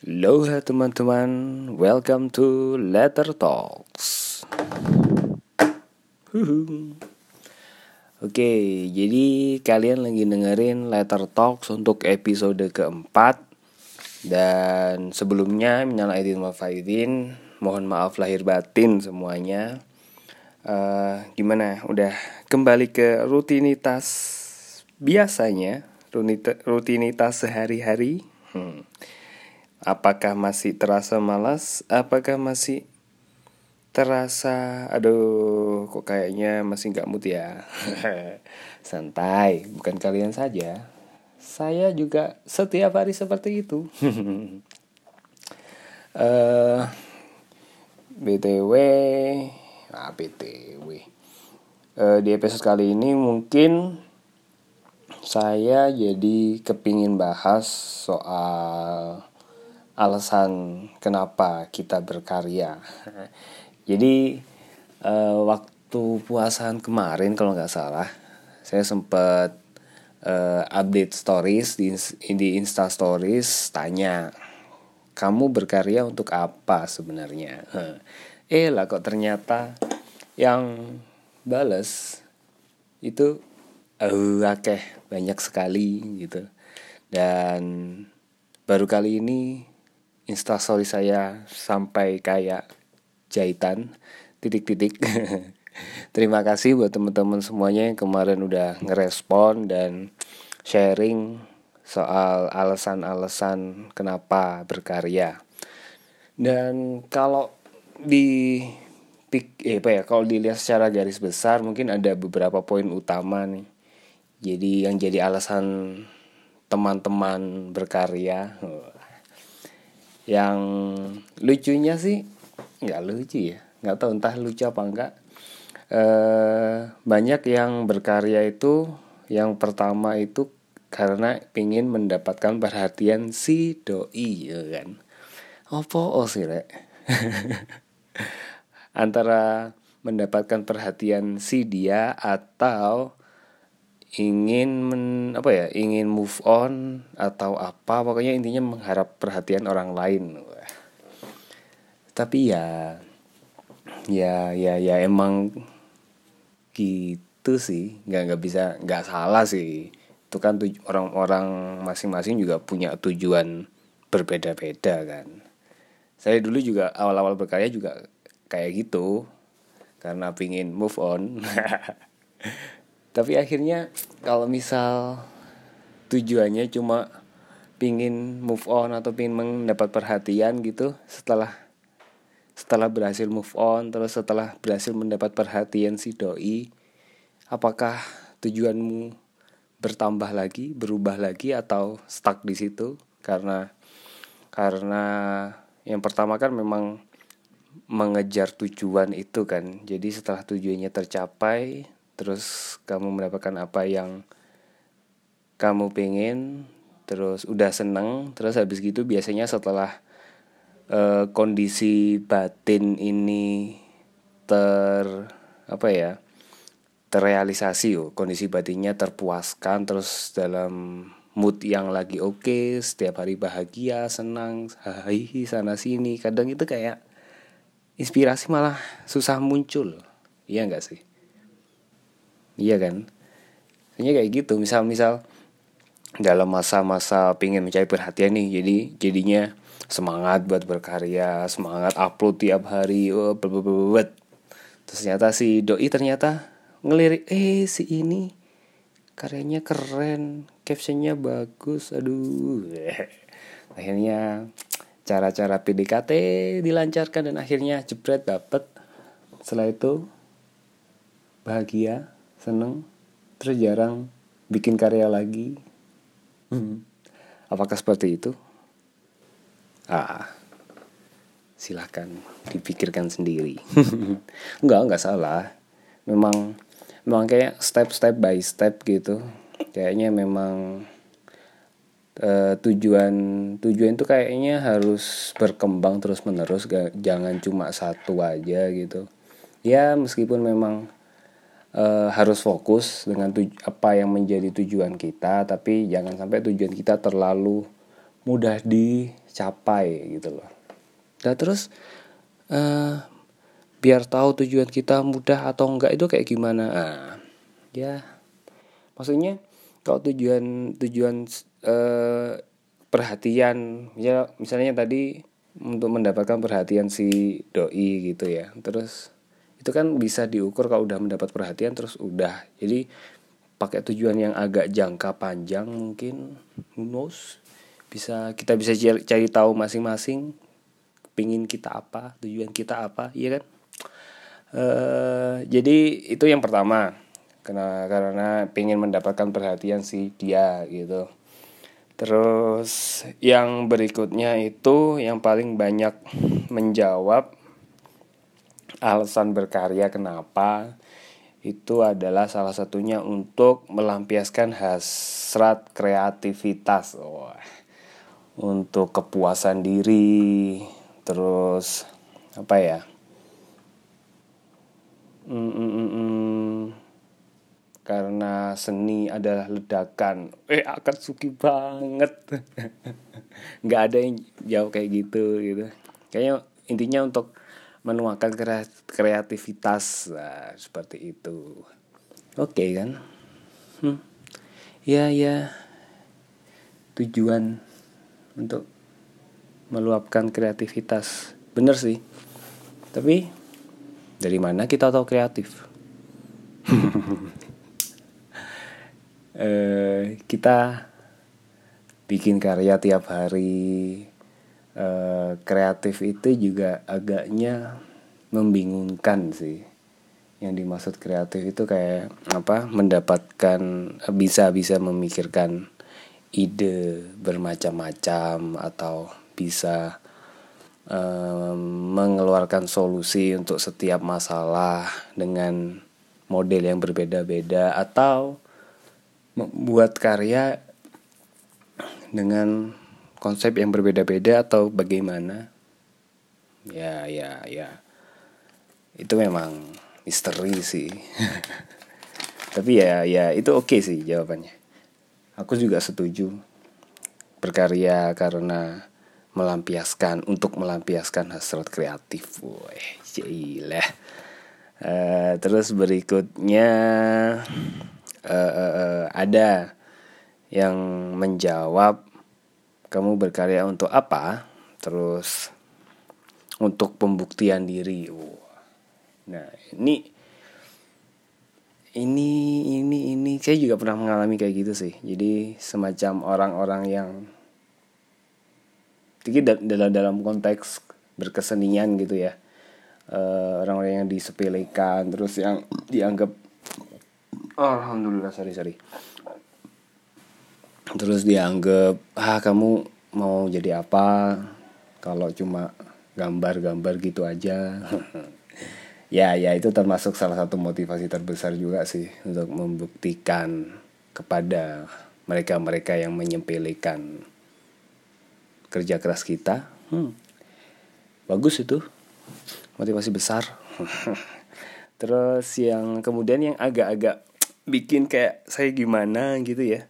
Aloha teman-teman, welcome to Letter Talks. Huhu. Oke, jadi kalian lagi dengerin Letter Talks untuk episode keempat. Dan sebelumnya Minal Aidin wal Mohon maaf lahir batin semuanya. Uh, Gimana, udah kembali ke rutinitas biasanya Rutinitas sehari-hari? Hmm Apakah masih terasa malas? Apakah masih terasa aduh kok kayaknya masih nggak mood ya? Santai bukan kalian saja. Saya juga setiap hari seperti itu. Uh, btw ah btw uh, di episode kali ini mungkin saya jadi kepingin bahas soal alasan kenapa kita berkarya. Jadi uh, waktu puasaan kemarin kalau nggak salah, saya sempat uh, update stories di di Insta Stories tanya, kamu berkarya untuk apa sebenarnya? Eh lah kok ternyata yang bales itu uh, akeh banyak sekali gitu dan baru kali ini instastory saya sampai kayak jahitan titik-titik. Terima kasih buat teman-teman semuanya yang kemarin udah ngerespon dan sharing soal alasan-alasan kenapa berkarya. Dan kalau di eh, apa ya kalau dilihat secara garis besar mungkin ada beberapa poin utama nih. Jadi yang jadi alasan teman-teman berkarya yang lucunya sih nggak lucu ya. Nggak tahu entah lucu apa enggak e, banyak yang berkarya itu yang pertama itu karena ingin mendapatkan perhatian si doi ya kan? Opo oh sih rek? Antara mendapatkan perhatian si dia atau ingin men, apa ya ingin move on atau apa pokoknya intinya mengharap perhatian orang lain. Tapi ya ya ya ya emang gitu sih. Nggak nggak bisa nggak salah sih. Itu kan orang-orang masing-masing juga punya tujuan berbeda-beda kan. Saya dulu juga awal-awal berkarya juga kayak gitu. Karena pingin move on tapi akhirnya kalau misal tujuannya cuma pingin move on atau pingin mendapat perhatian gitu setelah setelah berhasil move on terus setelah berhasil mendapat perhatian si doi apakah tujuanmu bertambah lagi berubah lagi atau stuck di situ? Karena karena yang pertama kan memang mengejar tujuan itu kan. Jadi setelah tujuannya tercapai terus kamu mendapatkan apa yang kamu pengen terus udah seneng terus habis gitu biasanya setelah uh, kondisi batin ini ter apa ya terrealisasi oh kondisi batinnya terpuaskan terus dalam mood yang lagi oke okay, setiap hari bahagia senang hahihi sana sini kadang itu kayak inspirasi malah susah muncul iya nggak sih iya kan? Hanya kayak gitu. Misal misal dalam masa-masa pingin mencari perhatian nih jadi jadinya semangat buat berkarya semangat upload tiap hari oh, terus ternyata si doi ternyata ngelirik eh si ini karyanya keren captionnya bagus. Aduh. Akhirnya cara-cara PDKT dilancarkan dan akhirnya jebret dapet. Setelah itu bahagia seneng. Terus jarang bikin karya lagi. Hmm. apakah seperti itu? Ah silahkan dipikirkan sendiri. Enggak enggak salah. Memang memang kayak step step by step gitu. Kayaknya memang uh, tujuan tujuan itu kayaknya harus berkembang terus menerus gak, jangan cuma satu aja gitu. Ya meskipun memang uh, harus fokus dengan tuj apa yang menjadi tujuan kita tapi jangan sampai tujuan kita terlalu mudah di capai gitu loh. Nah terus uh, biar tahu tujuan kita mudah atau enggak itu kayak gimana? Nah, ya. Maksudnya kalau tujuan tujuan uh, perhatian ya misalnya tadi untuk mendapatkan perhatian si doi gitu ya. Terus itu kan bisa diukur kalau udah mendapat perhatian terus udah. Jadi pakai tujuan yang agak jangka panjang mungkin who knows? Bisa kita bisa cari, cari tahu masing-masing pingin kita apa tujuan kita apa iya kan? Uh, jadi itu yang pertama. Karena karena pengen mendapatkan perhatian si dia gitu. Terus yang berikutnya itu yang paling banyak menjawab alasan berkarya kenapa itu adalah salah satunya untuk melampiaskan hasrat kreativitas. Oh, untuk kepuasan diri terus apa ya? Mm, mm, mm, mm. karena seni adalah ledakan. Eh akan suki banget. Nggak ada yang jauh kayak gitu gitu. Kayaknya intinya untuk menuangkan kreativitas nah, seperti itu. Oke okay, kan? Hmm. ya ya. Tujuan untuk meluapkan kreativitas. Bener sih. Tapi dari mana kita tahu kreatif? Eh, kita bikin karya tiap hari Eh, kreatif itu juga agaknya membingungkan sih. Yang dimaksud kreatif itu kayak apa mendapatkan bisa bisa memikirkan ide bermacam-macam atau bisa um, mengeluarkan solusi untuk setiap masalah dengan model yang berbeda-beda atau membuat karya dengan konsep yang berbeda-beda atau bagaimana? Ya ya ya. Itu memang misteri sih. Tapi ya ya itu oke okay sih jawabannya. Aku juga setuju. Berkarya karena melampiaskan untuk melampiaskan hasrat kreatif. Wah gila uh, terus berikutnya uh, uh, uh, ada yang menjawab kamu berkarya untuk apa? Terus untuk pembuktian diri. Nah ini ini ini ini saya juga pernah mengalami kayak gitu sih. Jadi semacam orang-orang yang sedikit dalam dalam konteks berkesenian gitu ya. Eh, orang-orang yang disepelekan terus yang dianggap oh, alhamdulillah sorry sorry terus dianggap ah kamu mau jadi apa? Kalau cuma gambar-gambar gitu aja. Ya ya itu termasuk salah satu motivasi terbesar juga sih untuk membuktikan kepada mereka-mereka yang menyempelekan kerja keras kita. Hmm. bagus itu. Motivasi besar. Terus yang kemudian yang agak-agak bikin kayak saya gimana? gitu ya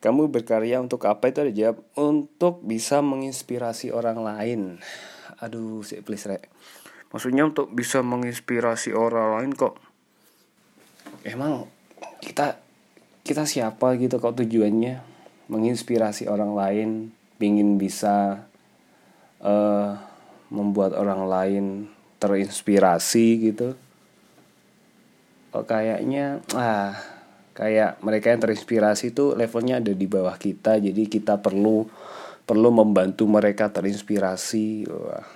kamu berkarya untuk apa itu ada jawab untuk bisa menginspirasi orang lain. Aduh sih please re maksudnya untuk bisa menginspirasi orang lain kok emang kita kita siapa gitu kok tujuannya? Menginspirasi orang lain pingin bisa uh, membuat orang lain terinspirasi gitu. Kok kayaknya ah kayak mereka yang terinspirasi itu levelnya ada di bawah kita jadi kita perlu perlu membantu mereka terinspirasi. Wah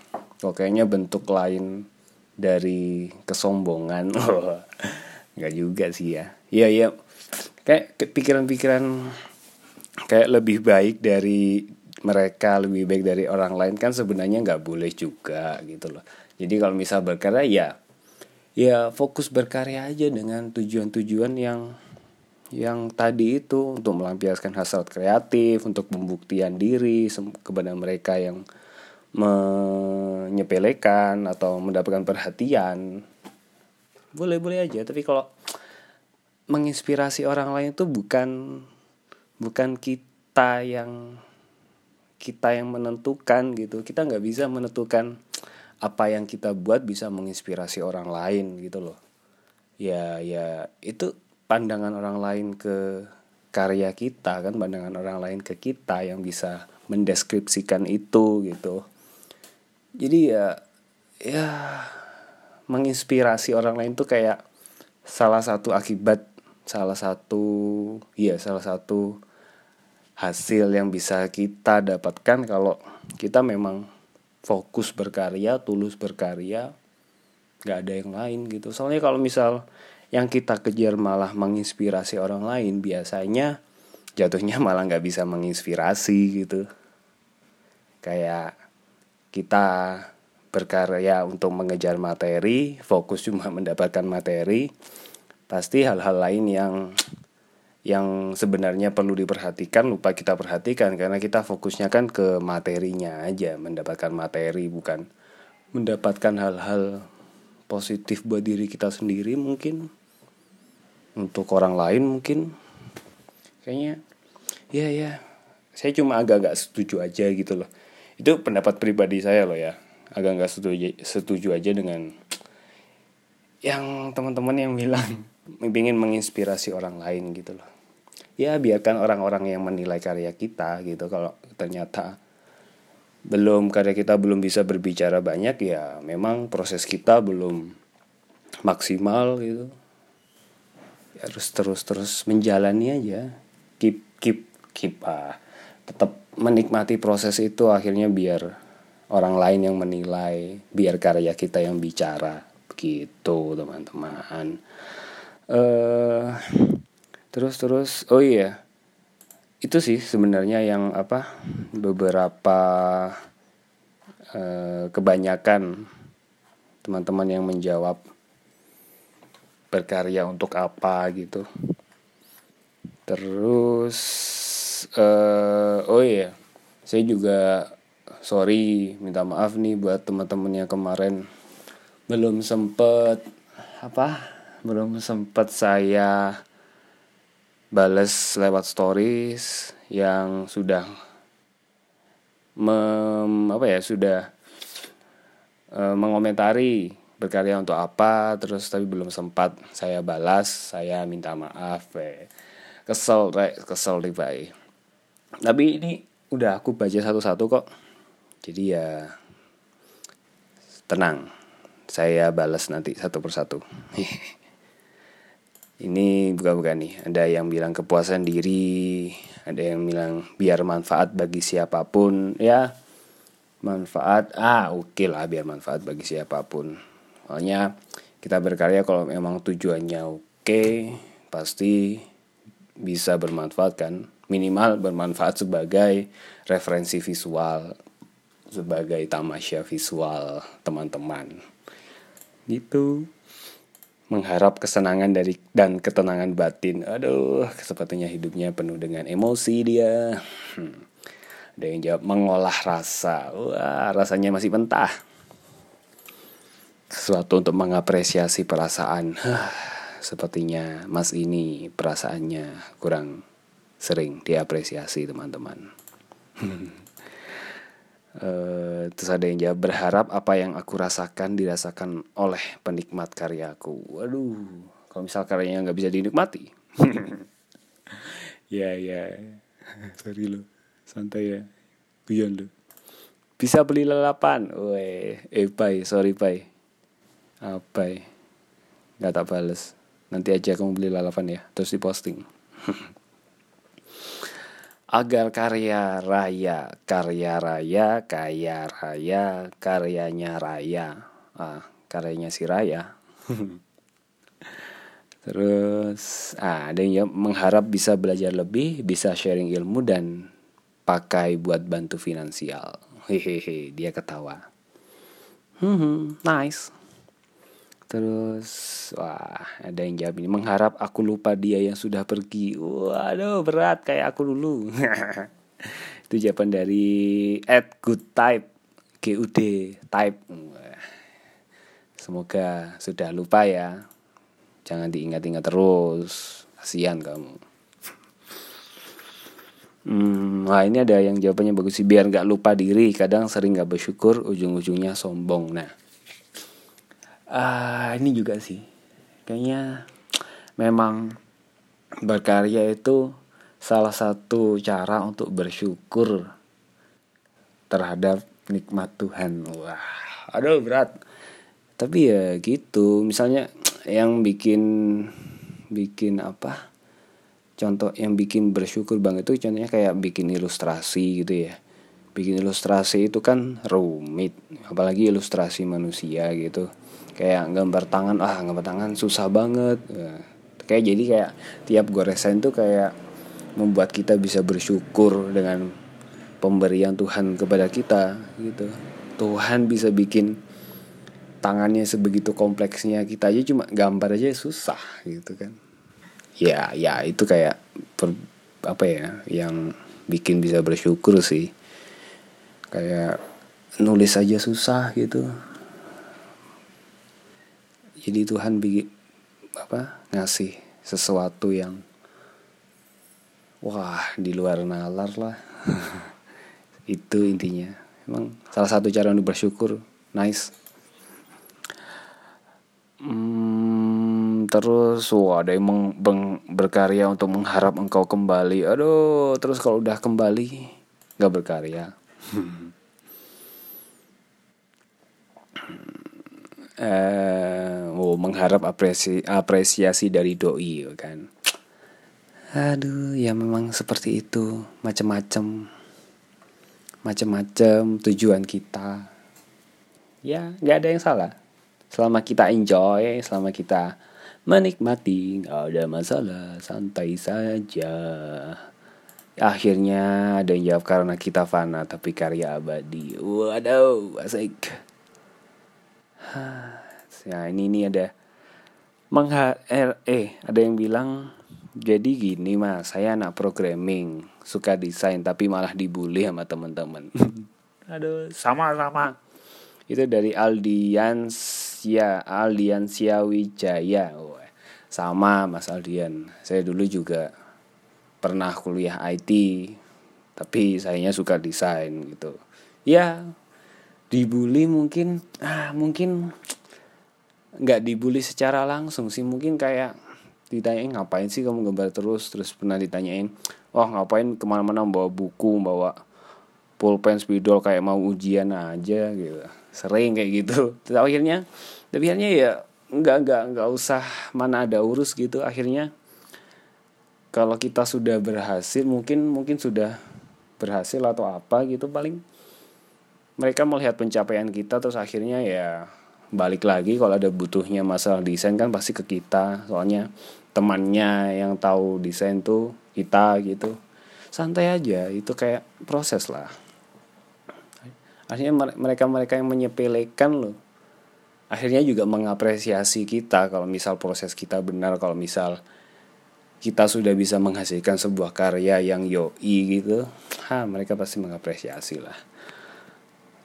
kok kayaknya bentuk lain dari kesombongan. Nggak juga sih ya. Iya iya. Kayak pikiran-pikiran kayak lebih baik dari mereka lebih baik dari orang lain kan sebenarnya nggak boleh juga gitu loh. Jadi kalau misal berkarya ya ya fokus berkarya aja dengan tujuan-tujuan yang yang tadi itu untuk melampiaskan hasrat kreatif, untuk pembuktian diri kepada mereka yang menyepelekan atau mendapatkan perhatian. Boleh-boleh aja, tapi kalau menginspirasi orang lain itu bukan bukan kita yang kita yang menentukan gitu kita nggak bisa menentukan apa yang kita buat bisa menginspirasi orang lain gitu loh ya ya itu pandangan orang lain ke karya kita kan pandangan orang lain ke kita yang bisa mendeskripsikan itu gitu. Jadi ya ya menginspirasi orang lain tuh kayak salah satu akibat salah satu ya salah satu hasil yang bisa kita dapatkan kalau kita memang fokus berkarya tulus berkarya nggak ada yang lain gitu. Soalnya kalau misal yang kita kejar malah menginspirasi orang lain biasanya jatuhnya malah nggak bisa menginspirasi gitu. Kayak kita berkarya untuk mengejar materi fokus cuma mendapatkan materi pasti hal-hal lain yang yang sebenarnya perlu diperhatikan lupa kita perhatikan karena kita fokusnya kan ke materinya aja mendapatkan materi bukan mendapatkan hal-hal positif buat diri kita sendiri mungkin untuk orang lain mungkin. Kayaknya ya ya saya cuma agak-agak setuju aja gitu loh. Itu pendapat pribadi saya loh ya. Agak nggak setuju setuju aja dengan yang teman-teman yang bilang. Ingin menginspirasi orang lain gitu loh. Ya biarkan orang-orang yang menilai karya kita gitu. Kalau ternyata belum karya kita belum bisa berbicara banyak ya memang proses kita belum maksimal gitu harus terus terus menjalani aja. Keep keep keep ah tetap menikmati proses itu akhirnya biar orang lain yang menilai biar karya kita yang bicara. Gitu teman-teman. Uh, terus terus oh iya. Itu sih sebenarnya yang apa beberapa uh, kebanyakan teman-teman yang menjawab berkarya untuk apa gitu. Terus uh, oh iya saya juga sorry minta maaf nih buat teman-teman yang kemarin. Belum sempet apa belum sempat saya bales lewat stories yang sudah mem, apa ya sudah e, mengomentari berkarya untuk apa terus tapi belum sempat saya balas saya minta maaf eh. kesel re, kesel nih baik tapi ini udah aku baca satu-satu kok. Jadi ya tenang. Saya balas nanti satu persatu. Ini bukan-bukan nih. Ada yang bilang kepuasan diri ada yang bilang biar manfaat bagi siapa pun. Ya manfaat. Ah oke okay lah biar manfaat bagi siapa pun soalnya kita berkarya kalau memang tujuannya oke pasti bisa bermanfaat kan minimal bermanfaat sebagai referensi visual sebagai tamasya visual teman-teman gitu mengharap kesenangan dari dan ketenangan batin. Aduh, sepertinya hidupnya penuh dengan emosi dia. Hmm. Ada yang jawab mengolah rasa. Wah, rasanya masih mentah. Sesuatu untuk mengapresiasi perasaan. Sepertinya Mas ini perasaannya kurang sering diapresiasi teman-teman. Uh, terus ada yang jawab berharap apa yang aku rasakan dirasakan oleh penikmat karyaku. Waduh, kalau misal karyanya nggak bisa dinikmati. ya ya, sorry lo, santai ya, guyon lo. Bisa beli lalapan, weh, eh pai, sorry pai, apa ya? Gak tak bales. Nanti aja kamu beli lalapan ya, terus diposting. agar karya raya, karya raya, kaya raya, karyanya raya, ah, karyanya si raya. Terus ah, ada yang mengharap bisa belajar lebih, bisa sharing ilmu dan pakai buat bantu finansial. Hehehe, dia ketawa. Hmm, nice. Terus wah ada yang jawab ini mengharap aku lupa dia yang sudah pergi. Waduh berat kayak aku dulu. Itu jawaban dari at good type GUD type. Semoga sudah lupa ya. Jangan diingat-ingat terus. Kasihan kamu. Hmm, nah ini ada yang jawabannya bagus sih biar nggak lupa diri kadang sering nggak bersyukur ujung-ujungnya sombong nah ah ini juga sih kayaknya memang berkarya itu salah satu cara untuk bersyukur terhadap nikmat Tuhan. Wah, aduh berat. Tapi ya gitu, misalnya yang bikin bikin apa? Contoh yang bikin bersyukur banget itu contohnya kayak bikin ilustrasi gitu ya. Bikin ilustrasi itu kan rumit, apalagi ilustrasi manusia gitu. Kayak gambar tangan, ah gambar tangan susah banget. Kayak jadi kayak tiap goresan tuh kayak membuat kita bisa bersyukur dengan pemberian Tuhan kepada kita gitu. Tuhan bisa bikin tangannya sebegitu kompleksnya kita aja cuma gambar aja susah gitu kan. Ya, ya itu kayak per, apa ya yang bikin bisa bersyukur sih. Kayak nulis aja susah gitu. Jadi Tuhan bikin apa ngasih sesuatu yang wah di luar nalar lah. Itu intinya. Emang salah satu cara untuk bersyukur nice. Hmm, terus wah ada yang meng, berkarya untuk mengharap engkau kembali. Aduh terus kalau udah kembali nggak berkarya eh, oh, mengharap apresi, apresiasi dari doi kan Aduh, ya memang seperti itu, macam-macam, macam-macam tujuan kita. Ya, nggak ada yang salah. Selama kita enjoy, selama kita menikmati, nggak ada masalah, santai saja. Akhirnya ada yang jawab karena kita fana tapi karya abadi. Waduh, asik. Ya ini ini ada mengha eh, eh ada yang bilang jadi gini mas, saya anak programming, suka desain tapi malah dibully sama teman-teman. Aduh, sama-sama. Itu dari Aldiansia, Aldiansia Wijaya. Oh, sama Mas Aldian. Saya dulu juga pernah kuliah IT, tapi sayanya suka desain gitu. Ya, dibully mungkin ah mungkin nggak dibully secara langsung sih, mungkin kayak ditanyain ngapain sih kamu gambar terus? Terus pernah ditanyain oh ngapain ke mana-mana bawa buku bawa pulpen spidol kayak mau ujian aja gitu. Sering kayak gitu. Terus akhirnya tapi akhirnya ya nggak nggak nggak usah mana ada urus gitu. Akhirnya kalau kita sudah berhasil mungkin mungkin sudah berhasil atau apa gitu paling mereka melihat pencapaian kita terus akhirnya ya balik lagi. Kalau ada butuhnya masalah desain kan pasti ke kita. Soalnya temannya yang tahu desain tuh kita gitu. Santai aja itu kayak proses lah. Akhirnya mereka-mereka yang menyepelekan loh. Akhirnya juga mengapresiasi kita kalau misal proses kita benar kalau misal kita sudah bisa menghasilkan sebuah karya yang yoi gitu. Ha mereka pasti mengapresiasi lah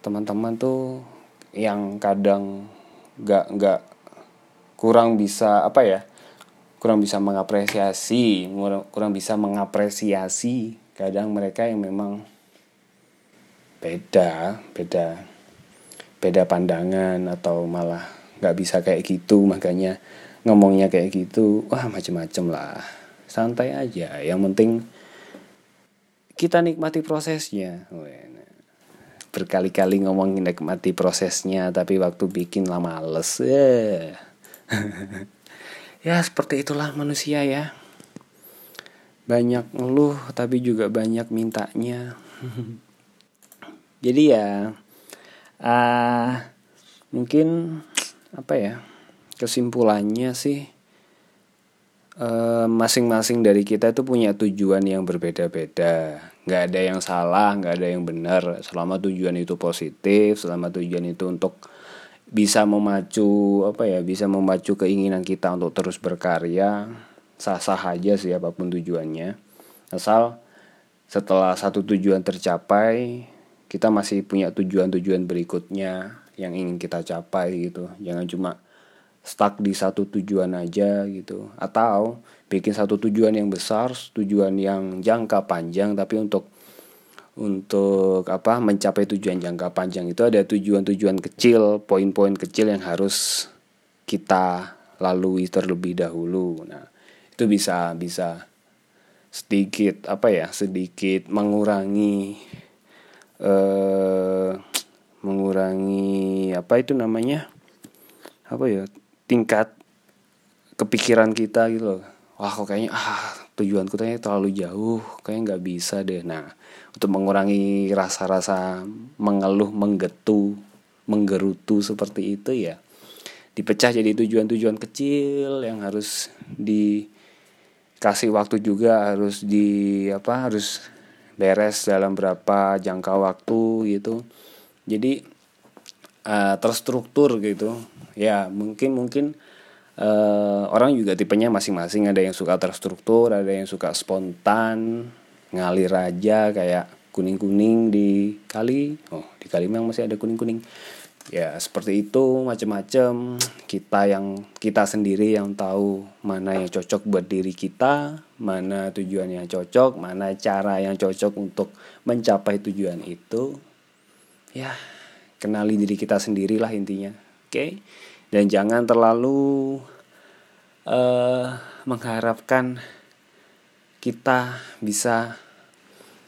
teman-teman tuh yang kadang nggak nggak kurang bisa apa ya kurang bisa mengapresiasi kurang bisa mengapresiasi kadang mereka yang memang beda beda beda pandangan atau malah nggak bisa kayak gitu makanya ngomongnya kayak gitu wah macem-macem lah. Santai aja yang penting kita nikmati prosesnya berkali-kali ngomong nikmati prosesnya tapi waktu bikin lah males eh. ya seperti itulah manusia ya. Banyak ngeluh tapi juga banyak mintanya. Jadi ya uh, mungkin apa ya kesimpulannya sih masing-masing uh, dari kita itu punya tujuan yang berbeda-beda nggak ada yang salah nggak ada yang benar. Selama tujuan itu positif selama tujuan itu untuk bisa memacu apa ya bisa memacu keinginan kita untuk terus berkarya sah-sah aja sih apa pun tujuannya. Asal setelah satu tujuan tercapai kita masih punya tujuan-tujuan berikutnya yang ingin kita capai gitu. Jangan cuma stuck di satu tujuan aja gitu. Atau bikin satu tujuan yang besar tujuan yang jangka panjang tapi untuk untuk apa mencapai tujuan jangka panjang itu ada tujuan-tujuan kecil poin-poin kecil yang harus kita lalui terlebih dahulu. Nah itu bisa bisa sedikit apa ya sedikit mengurangi eh mengurangi apa itu namanya apa ya tingkat kepikiran kita gitu loh wah kok kayaknya ah tujuanku kayaknya terlalu jauh kayaknya nggak bisa deh. Nah untuk mengurangi rasa-rasa mengeluh menggetu menggerutu seperti itu ya dipecah jadi tujuan-tujuan kecil yang harus dikasih waktu juga harus di apa harus beres dalam berapa jangka waktu gitu. Jadi uh, terstruktur gitu. Ya mungkin mungkin uh, orang juga tipenya masing-masing. Ada yang suka terstruktur ada yang suka spontan ngalir aja kayak kuning-kuning di kali. Oh di kali memang masih ada kuning-kuning. Ya seperti itu macam-macam kita yang kita sendiri yang tahu mana yang cocok buat diri kita mana tujuan yang cocok mana cara yang cocok untuk mencapai tujuan itu. Ya kenali diri kita sendiri lah intinya. Oke? okay? Dan jangan terlalu uh, mengharapkan kita bisa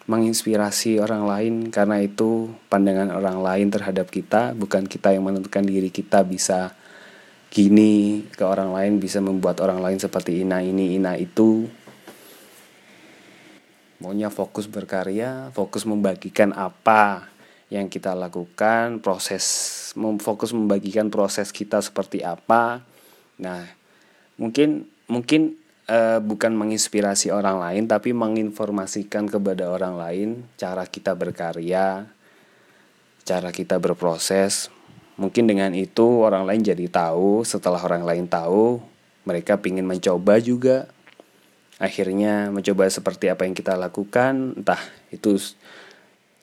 menginspirasi orang lain. Karena itu pandangan orang lain terhadap kita bukan kita yang menentukan diri kita bisa gini ke orang lain bisa membuat orang lain seperti ina ini ina itu. Maunya fokus berkarya fokus membagikan apa yang kita lakukan, proses fokus membagikan proses kita seperti apa. Nah, mungkin mungkin uh, bukan menginspirasi orang lain tapi menginformasikan kepada orang lain cara kita berkarya, cara kita berproses. Mungkin dengan itu orang lain jadi tahu, setelah orang lain tahu, mereka ingin mencoba juga. Akhirnya mencoba seperti apa yang kita lakukan, entah itu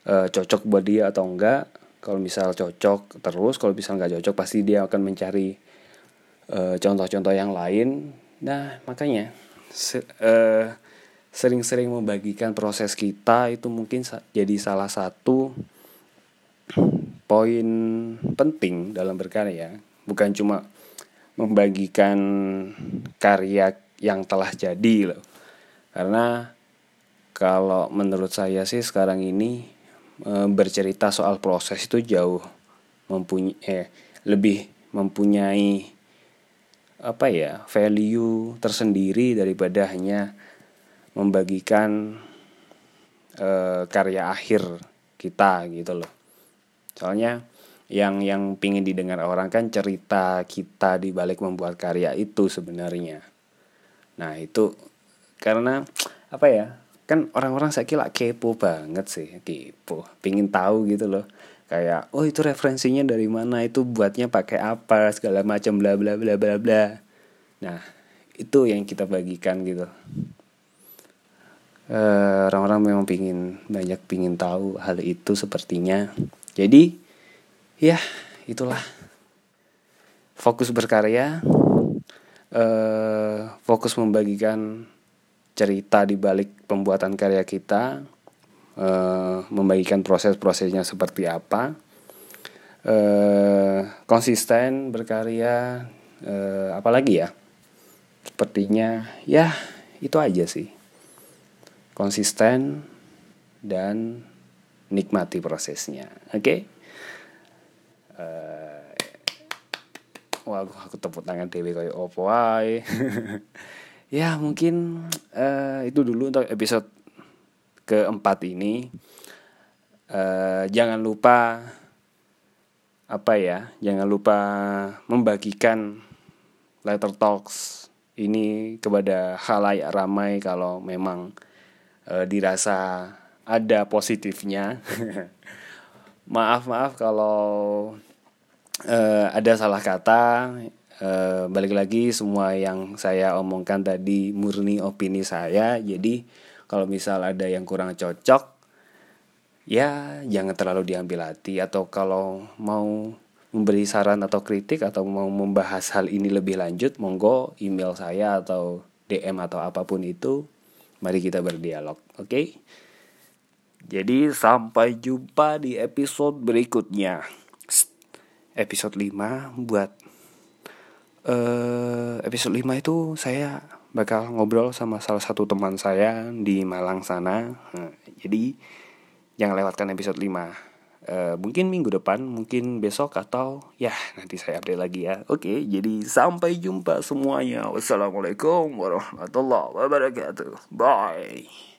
e, cocok buat dia atau enggak. Kalau misal cocok terus kalau misal nggak cocok pasti dia akan mencari contoh contoh-contoh yang lain. Nah makanya se, e, sering-sering membagikan proses kita itu mungkin jadi salah satu poin penting dalam berkarya. Bukan cuma membagikan karya yang telah jadi loh. Karena kalau menurut saya sih sekarang ini e, bercerita soal proses itu jauh mempunyai eh, lebih mempunyai apa ya value tersendiri daripada hanya membagikan e, karya akhir kita gitu loh. Soalnya yang yang pingin didengar orang kan cerita kita di balik membuat karya itu sebenarnya. Nah itu karena apa ya kan orang-orang saya kira kepo banget sih kepo pingin tahu gitu loh. Kayak oh itu referensinya dari mana? Itu buatnya pakai apa? Segala macam bla bla bla bla bla. Nah itu yang kita bagikan gitu. Uh, orang-orang memang pingin banyak pingin tahu hal itu sepertinya. Jadi ya itulah. Fokus berkarya uh, fokus membagikan cerita di balik pembuatan karya kita, uh, membagikan proses-prosesnya seperti apa, uh, konsisten berkarya, uh, apalagi ya, sepertinya ya itu aja sih, konsisten dan nikmati prosesnya, oke? Okay? Uh, wah aku tepuk tangan dewi kayak opo ya mungkin uh, itu dulu untuk episode keempat ini. Uh, jangan lupa apa ya jangan lupa membagikan letter talks ini kepada halayak ramai kalau memang uh, dirasa ada positifnya. Maaf maaf kalau uh, ada salah kata e, balik lagi semua yang saya omongkan tadi murni opini saya jadi kalau misal ada yang kurang cocok ya jangan terlalu diambil hati atau kalau mau memberi saran atau kritik atau mau membahas hal ini lebih lanjut, monggo email saya atau DM atau apa pun itu. Mari kita berdialog, oke? Okay? Jadi sampai jumpa di episode berikutnya. Episode 5 buat uh, episode 5 itu saya bakal ngobrol sama salah satu teman saya di Malang sana. Nah, jadi jangan lewatkan episode 5 Uh, mungkin minggu depan, mungkin besok atau ya nanti saya update lagi ya. Oke, jadi sampai jumpa semuanya. Wassalamualaikum warahmatullahi wabarakatuh. Bye.